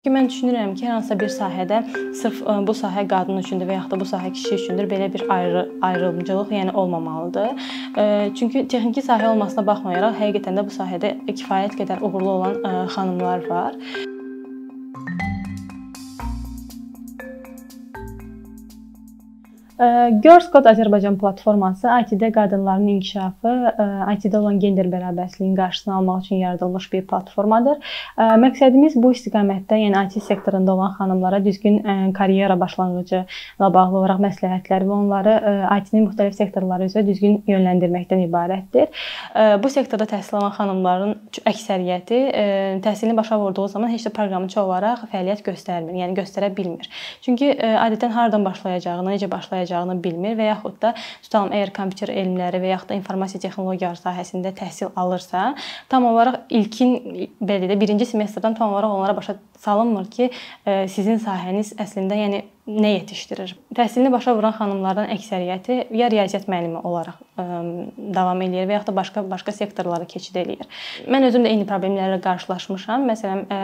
Ki mən düşünürəm ki, hər hansısa bir sahədə sırf bu sahə qadın üçündür və yaxud da bu sahə kişi üçündür belə bir ayrı ayrımcılıq yəni olmamalıdır. Çünki texniki sahə olmasına baxmayaraq həqiqətən də bu sahədə kifayət qədər uğurlu olan xanımlar var. Girls Code Azərbaycan platforması IT-də qadınların inkişafı, IT-də olan gender bərabərliyinin qarşısını almaq üçün yaradılmış bir platformadır. Məqsədimiz bu istiqamətdə, yəni IT sektorunda olan xanımlara düzgün karyera başlanğıcı ilə bağlı olaraq məsləhətlər və onları IT-nin müxtəlif sektorları üzrə düzgün yönləndirməkdən ibarətdir. Bu sektorda təhsil alan xanımların əksəriyyəti təhsilini başa vurduğu zaman heç də proqramçı olaraq fəaliyyət göstərmir, yəni göstərə bilmir. Çünki adətən hardan başlayacağını, necə başlayacağını başlayacağını bilmir və yaxud da tutalım əgər kompüter elmləri və yaxud da informasiya texnologiyaları sahəsində təhsil alırsa, tam olaraq ilkin belə də birinci semestrdən tam olaraq onlara başa salınmır ki, sizin sahəniz əslində yəni nə yetişdirir. Təhsilini başa vuran xanımlardan əksəriyyəti ya riyaziyyat müəllimi olaraq ə, davam eləyir və yaxud da başqa başqa sektorlara keçid eləyir. Mən özüm də eyni problemlərlə qarşılaşmışam. Məsələn, ə,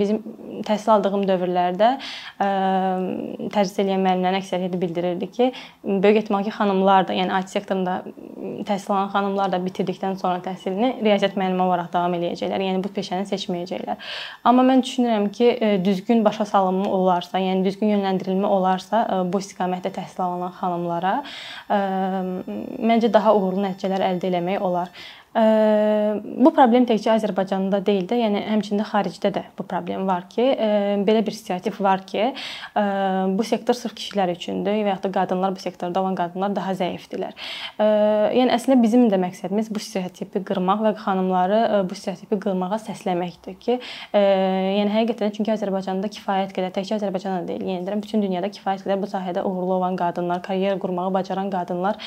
bizim təhsil aldığım dövrlərdə ə, tədris edən müəllimlərin əksəriyyəti bildirirdi ki, böyük ehtimal ki, xanımlar da, yəni IT sektorunda təhsil alan xanımlar da bitirdikdən sonra təhsilini riyaziyyat müəllimi olaraq davam eləyəcəklər. Yəni bu peşəni seçməyəcəklər. Amma mən düşünürəm ki, düzgün başa salınma olarsa, yəni düzgün yönləndirilmə olarsa e, bu istiqamətdə təhsil alan xanımlara e, məncə daha uğurlu nəticələr əldə etmək olar. Bu problem təkcə Azərbaycanda deyil də, yəni həmçində xaricdə də bu problem var ki, belə bir stereotip var ki, bu sektor sırf kişilər üçündür və ya da qadınlar bu sektorda olan qadınlar daha zəifdirlər. Yəni əslində bizim də məqsədimiz bu stereotipi qırmaq və xanımları bu stereotipi qırmağa səsləməkdir ki, yəni həqiqətən çünki Azərbaycanda kifayət qədər, təkcə Azərbaycanda deyil, yəni deyirəm, bütün dünyada kifayət qədər bu sahədə uğurlu olan qadınlar, karyera qurmağı bacaran qadınlar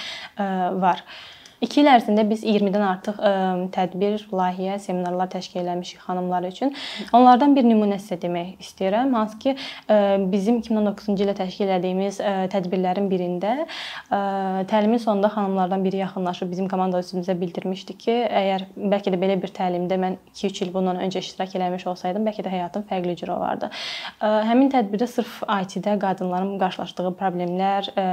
var. 2 il ərzində biz 20-dən artıq ə, tədbir, layihə, seminarlar təşkil etmişik xanımlar üçün. Onlardan bir nümunə sizə demək istəyirəm. Hansı ki, ə, bizim 2019-cu ildə təşkil etdiyimiz ə, tədbirlərin birində ə, təlimin sonunda xanımlardan biri yaxınlaşıb bizim komanda üzvümüzə bildirmişdi ki, əgər bəlkə də belə bir təlimdə mən 2-3 il bundan öncə iştirak eləmiş olsaydım, bəlkə də həyatım fərqli cür olardı. Ə, həmin tədbirdə sırf IT-də qadınların qarşılaşdığı problemlər, ə,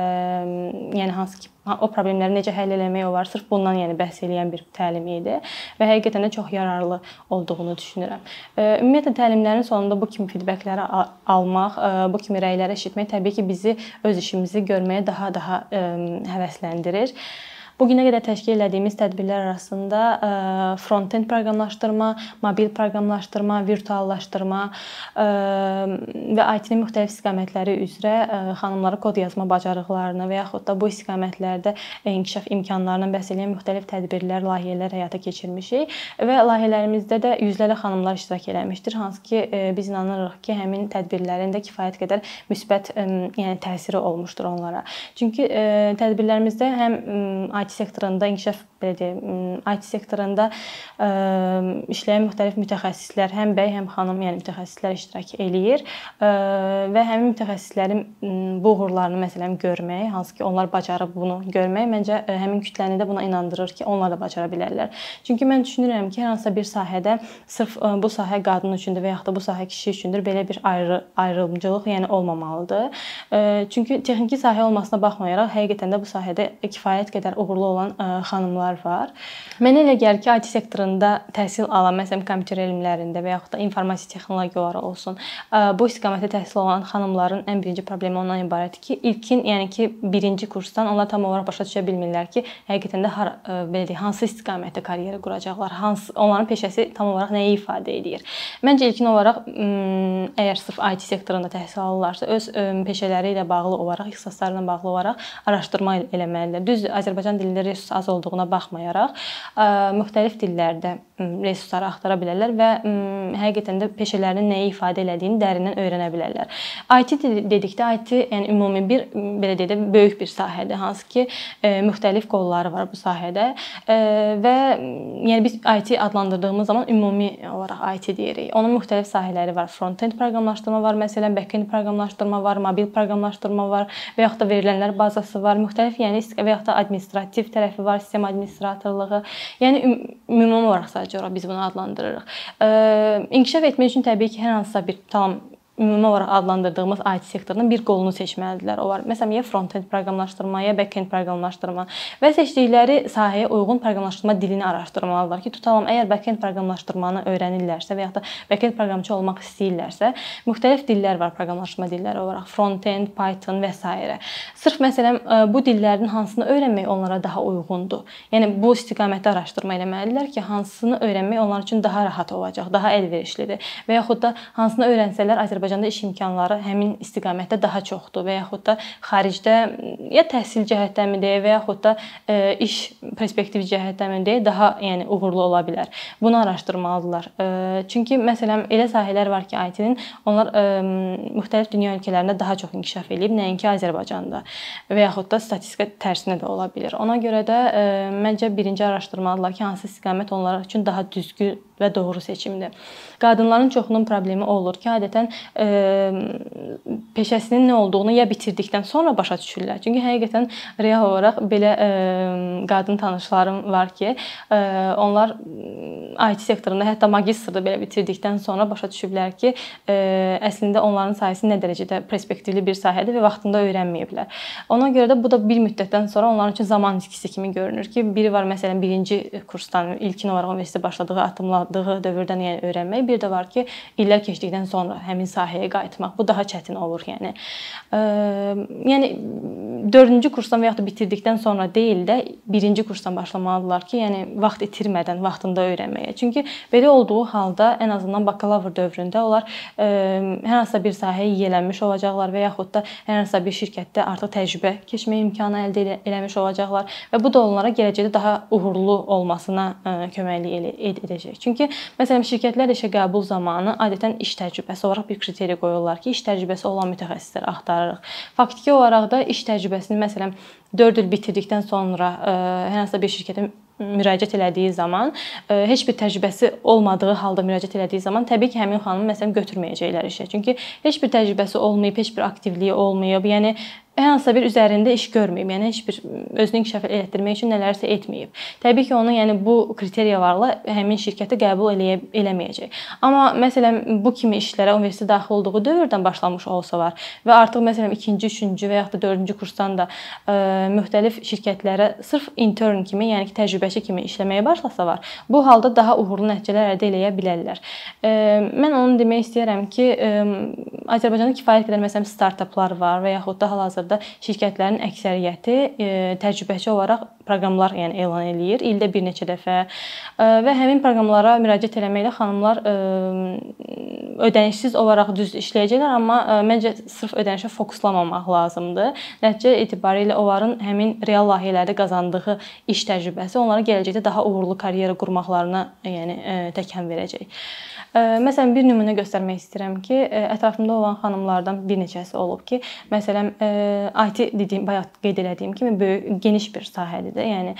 yəni hansı ki o problemləri necə həll etmək olar, sırf bundan yəni bəhs eləyən bir təlim idi və həqiqətən də çox yararlı olduğunu düşünürəm. Ümumiyyətlə təlimlərin sonunda bu kimi feedbackləri almaq, bu kimi rəyləri eşitmək təbii ki, bizi öz işimizi görməyə daha-daha həvəsləndirir. Bu günə qədər təşkil etdiyimiz tədbirlər arasında e, front-end proqramlaşdırma, mobil proqramlaşdırma, virtuallaşdırma e, və IT-nin müxtəlif istiqamətləri üzrə e, xanımlara kod yazma bacarıqlarını və yaxud da bu istiqamətlərdə inkişaf imkanlarından bəhs edən müxtəlif tədbirlər, layihələr həyata keçirmişik və layihələrimizdə də yüzlərlə xanımlar iştirak eləmişdir. Hansı ki, biz inanırıq ki, həmin tədbirlərin də kifayət qədər müsbət yəni təsiri olmuşdur onlara. Çünki tədbirlərimizdə həm IT IT sektorunda inkişaf belə deyim, IT sektorunda ə, işləyən müxtəlif mütəxəssislər, həm bəy, həm xanım, yəni mütəxəssislər iştirak eləyir ə, və həmin mütəxəssislərin bu uğurlarını məsələn görmək, hansı ki, onlar bacarıb bunu görmək məncə ə, həmin kütləni də buna inandırır ki, onlar da bacara bilərlər. Çünki mən düşünürəm ki, hər hansısa bir sahədə sırf bu sahə qadın üçündür və yaxud da bu sahə kişi üçündür belə bir ayrı ayrımcılıq yəni olmamalıdır. Çünki texniki sahə olmasına baxmayaraq həqiqətən də bu sahədə kifayət qədər uğurlu olan xanımlar var. Mənə elə gəlir ki, IT sektorunda təhsil alan, məsələn, kompüter elmlərində və yaxud da informasiya texnologiyaları olsun, bu istiqamətdə təhsil alan xanımların ən birinci problemi ondan ibarətdir ki, ilkin, yəni ki, birinci kursdan onlar tam olaraq başa düşə bilmirlər ki, həqiqətən də har, belə deyək, hansı istiqamətdə karyera quracaqlar, hansı onların peşəsi tam olaraq nəyi ifadə edir. Məncə ilkin olaraq əgər sırf IT sektorunda təhsil alırlarsa, öz peşələri ilə bağlı olaraq, ixtisaslarla bağlı olaraq araşdırma eləməlidirlər. Düzdür, Azərbaycan dili dilində resurs az olduğuna baxmayaraq müxtəlif dillərdə resursları axtara bilərlər və həqiqətən də peşələrinin nəyi ifadə elədiyini dərindən öyrənə bilərlər. IT dedikdə IT yəni ümumi bir belə deyək də böyük bir sahədir, hansı ki müxtəlif qolları var bu sahədə və yəni biz IT adlandırdığımız zaman ümumi olaraq IT deyirik. Onun müxtəlif sahələri var. Front-end proqramlaşdırma var, məsələn, back-end proqramlaşdırma var, mobil proqramlaşdırma var və yaxud da verilənlər bazası var. Müxtəlif yəni və yaxud da administrativ tərəfi var, sistem administratorluğu. Yəni ümumi olaraq sadəcə olaraq biz bunu adlandırırıq. İnkişaf etmək üçün təbii ki, hər hansısa bir tam ümumi olaraq adlandırdığımız IT sektorunun bir qolunu seçməlidirlər. O var. Məsələn, ya front-end proqramlaşdırma, ya back-end proqramlaşdırma və seçdikləri sahəyə uyğun proqramlaşdırma dilini araşdırmalıdırlar ki, tutalım, əgər back-end proqramlaşdırmanı öyrənirlərsə və ya da back-end proqramçı olmaq istəyirlərsə, müxtəlif dillər var proqramlaşdırma dilləri olaraq, front-end, Python və s. Sırf məsələn bu dillərin hansını öyrənmək onlara daha uyğundur. Yəni bu istiqamətdə araşdırma etməlidirlər ki, hansını öyrənmək onlar üçün daha rahat olacaq, daha əlverişlidir və yaxud da hansını öyrənsələr Azərbaycanda iş imkanları həmin istiqamətdə daha çoxdur və yaxud da xaricdə ya təhsil cəhətdənmi deyə və yaxud da iş perspektiv cəhətdənmi deyə daha yəni uğurlu ola bilər. Bunu araşdırmalıdırlar. Çünki məsələn elə sahələr var ki, IT-nin onlar müxtəlif dünya ölkələrində daha çox inkişaf eləyib, nəinki Azərbaycanda və yaxud da statistika tərsinə də ola bilər. Ona görə də məncə birinci araşdırmalıdırlar ki, hansı istiqamət onlar üçün daha düzgün və doğru seçimdir. Qadınların çoxunun problemi o olur ki, adətən peşəsinin nə olduğunu ya bitirdikdən sonra başa düşürlər. Çünki həqiqətən real olaraq belə qadın tanışlarım var ki, onlar IT sektorunda hətta magistrda belə bitirdikdən sonra başa düşüblər ki, e, əslində onların sahəsi nə dərəcədə perspektivli bir sahədir və vaxtında öyrənməyiblər. Ona görə də bu da bir müddətdən sonra onların üçün zaman itkisi kimi görünür ki, biri var məsələn birinci kursdan ilkin olaraq universitetə başladığı addımla başladığı dövrdən yəni öyrənmək, bir də var ki, illər keçdikdən sonra həmin sahəyə qayıtmaq. Bu daha çətin olur, yəni. Yəni 4-cü kursdan və ya da bitirdikdən sonra deyil də 1-ci kursdan başlamalıdırlar ki, yəni vaxt itirmədən vaxtında öyrənməyə. Çünki belə olduğu halda ən azından bakalavr dövründə onlar hər hansısa bir sahəyə yiyələnmiş olacaqlar və yaxud da hər hansısa bir şirkətdə artıq təcrübə keçmə imkanı əldə eləmiş olacaqlar və bu da onlara gələcəkdə daha uğurlu olmasına köməklik edəcək. Çünki məsələn şirkətlər işə qəbul zamanı adətən iş təcrübəsi olaraq bir kriteriya qoyurlar ki, iş təcrübəsi olan mütəxəssislər axtarırıq. Faktiki olaraq da iş təcrübəsini məsələn 4 il bitirdikdən sonra ə, hər hansısa bir şirkətə müraciət elədiyi zaman heç bir təcrübəsi olmadığı halda müraciət elədiyi zaman təbii ki, həmin xanımı məsələn götürməyəcəklər işə. Çünki heç bir təcrübəsi olmayıb, heç bir aktivliyi olmayıb. Yəni hər hansısa bir üzərində iş görməyib, yəni heç bir özünü inkişaf etdirmək üçün nələrsə etməyib. Təbii ki, onu yəni bu kriteriyalarla həmin şirkətə qəbul eləyə eləməyəcək. Amma məsələn bu kimi işlərə universitet daxil olduğu dövrdən başlamış olsalar və artıq məsələn 2-ci, 3-cü və ya da 4-cü kursdan da ə, müxtəlif şirkətlərə sırf intern kimi, yəni ki, təcrübəçi kimi işləməyə başlasalar, bu halda daha uğurlu nəticələr əldə edə bilərlər. Ə, mən onu demək istəyirəm ki, ə, Azərbaycanda kifayət qədər məsələn startaplar var və yaxud da hal-hazırda hazırda şirkətlərin əksəriyyəti e, təcrübəçi olaraq proqramlar yəni elan eləyir ildə bir neçə dəfə e, və həmin proqramlara müraciət etməklə xanımlar e, ödənişsiz olaraq düz işləyəcəklər, amma məncə sırf ödənişə fokuslamamaq lazımdır. Nəticə etibarilə onların həmin real layihələrdə qazandığı iş təcrübəsi onlara gələcəkdə daha uğurlu karyera qurmaqlarına yəni təkan verəcək. Məsələn, bir nümunə göstərmək istəyirəm ki, ətrafımda olan xanımlardan bir neçəsi olub ki, məsələn, IT dediyim, bayaq qeyd elədiyim kimi böyük, geniş bir sahədir də, yəni.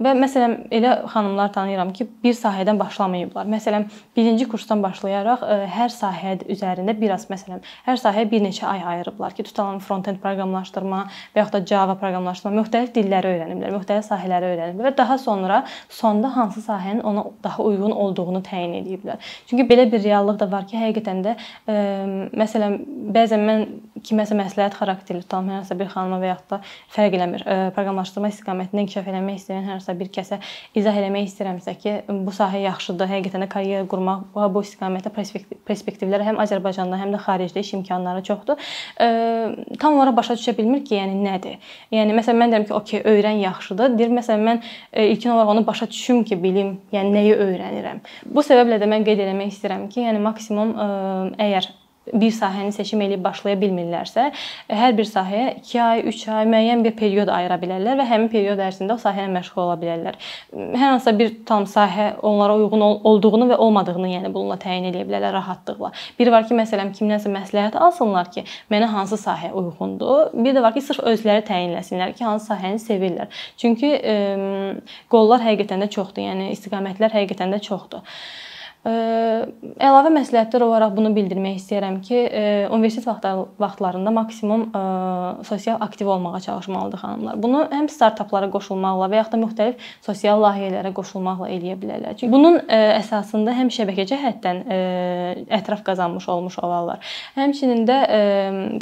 Və məsələn, elə xanımlar tanıyıram ki, bir sahədən başlamayıblar. Məsələn, 1-ci kursdan başlayaraq hər sahə üzərində biraz məsələn, hər sahəyə bir neçə ay ayırıblar ki, tutalım front-end proqramlaşdırma və yaxud da Java proqramlaşdırma, müxtəlif dilləri öyrəniblər, müxtəlif sahələri öyrəniblər və daha sonra sonda hansı sahənin ona daha uyğun olduğunu təyin ediblər. Çünki belə bir reallıq da var ki, həqiqətən də ə, məsələn, bəzən mən kiməsə məsləhət xarakterli tutan hər hansı bir xanıma və yaxud da fərq eləmir, proqramlaşdırma istiqamətində inkişaf eləmək istəyən hər hansı bir kəsə izah eləmək istəyirəmsə ki, bu sahə yaxşıdır, həqiqətən də karyera qurmaq bu istiqamətdə perspektivləri həm Azərbaycanda, həm də xaricdə iş imkanları çoxdur. Tam olaraq başa düşə bilmir ki, yəni nədir? Yəni məsələn mən deyirəm ki, okey, öyrən yaxşıdır. Deyir məsələn mən ilkin olaraq onu başa düşüm ki, bilim, yəni nəyi öyrənirəm. Bu səbəblə də mən qeyd eləmək istəyirəm ki, yəni maksimum əgər bir sahəni seçim eləyib başlaya bilmirlərsə, hər bir sahəyə 2 ay, 3 ay müəyyən bir period ayıra bilərlər və həmin period ərzində o sahə ilə məşğul ola bilərlər. Hər hansısa bir tam sahə onlara uyğun olduğunu və olmadığını, yəni bununla təyin edə bilərlər rahatlıqla. Bir var ki, məsələn, kimdənsə məsləhət alsınlar ki, mənə hansı sahə uyğundur. Bir də var ki, sırf özləri təyinləsinlər ki, hansı sahəni sevirlər. Çünki ə, qollar həqiqətən də çoxdur, yəni istiqamətlər həqiqətən də çoxdur. Əlavə məsləhətlər olaraq bunu bildirmək istəyirəm ki, universitet vaxtlarında maksimum sosial aktiv olmağa çalışmalıdır xanımlar. Bunu həm startaplara qoşulmaqla və yaxud da müxtəlif sosial layihələrə qoşulmaqla eləyə bilərlər. Çünki bunun əsasında həm şəbəkə cəhətdən ətraf qazanmış olmuş olarlar. Həmçinin də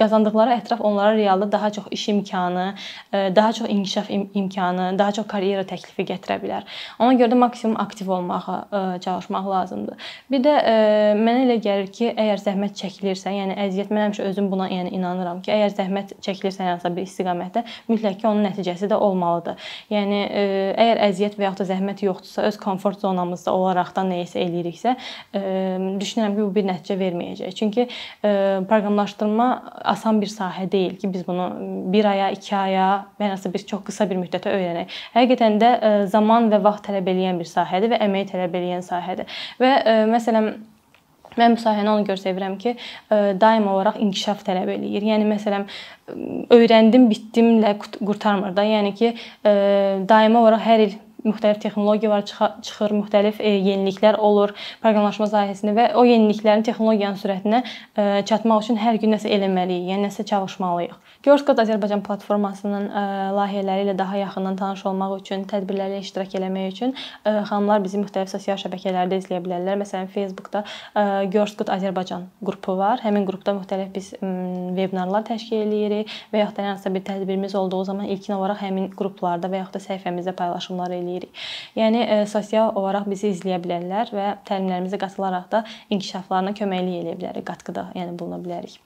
qazandıqları ətraf onlara realda daha çox iş imkanı, daha çox inkişaf imkanı, daha çox karyera təklifi gətirə bilər. Ona görə də maksimum aktiv olmağa çalışmaq lazımdır. Bir də mənə elə gəlir ki, əgər zəhmət çəkilirsə, yəni əziyyət mən həmişə özüm buna yəni inanıram ki, əgər zəhmət çəkilirsə hansısa bir istiqamətdə, mütləq ki, onun nəticəsi də olmalıdır. Yəni əgər əziyyət və yaxud da zəhmət yoxdursa, öz komfort zonamızda olaraqdan nə isə eləyiriksə, düşünürəm ki, bu bir nəticə verməyəcək. Çünki proqramlaşdırma asan bir sahə deyil ki, biz bunu 1 aya, 2 aya və ya bir çox qısa bir müddətə öyrənək. Həqiqətən də zaman və vaxt tələb eləyən bir sahədir və əmək tələb eləyən sahədir. Və məsələn Mən bu sahəni ona görə sevirəm ki, daim olaraq inkişaf tələb eləyir. Yəni məsələn öyrəndim, bitdimlə qurtarmır da. Yəni ki, daimi olaraq hər il müxtəlif texnologiyalar çıxır, müxtəlif yeniliklər olur proqramlaşma sahəsində və o yeniliklərin texnologiyanın sürətinə çatmaq üçün hər gün nəsə eləməliyik, yəni nəsə çalışmalıyıq. Girls Code Azərbaycan platformasının layihələri ilə daha yaxından tanış olmaq üçün, tədbirlərdə iştirak eləmək üçün xanımlar bizi müxtəlif sosial şəbəkələrdə izləyə bilərlər. Məsələn, Facebookda Girls Code Azərbaycan qrupu var. Həmin qrupda müxtəlif biz vebinarlar təşkil eləyirik və yaxud da hansısa bir tədbirimiz olduğu zaman ilkin olaraq həmin qruplarda və yaxud da səhifəmizdə paylaşımlar eləyirik. Yəni sosial olaraq bizi izləyə bilərlər və təlimlərimizə qatılaraq da inkişaflarına köməklik eləyə bilərik, qatqıda yəni buluna bilərik.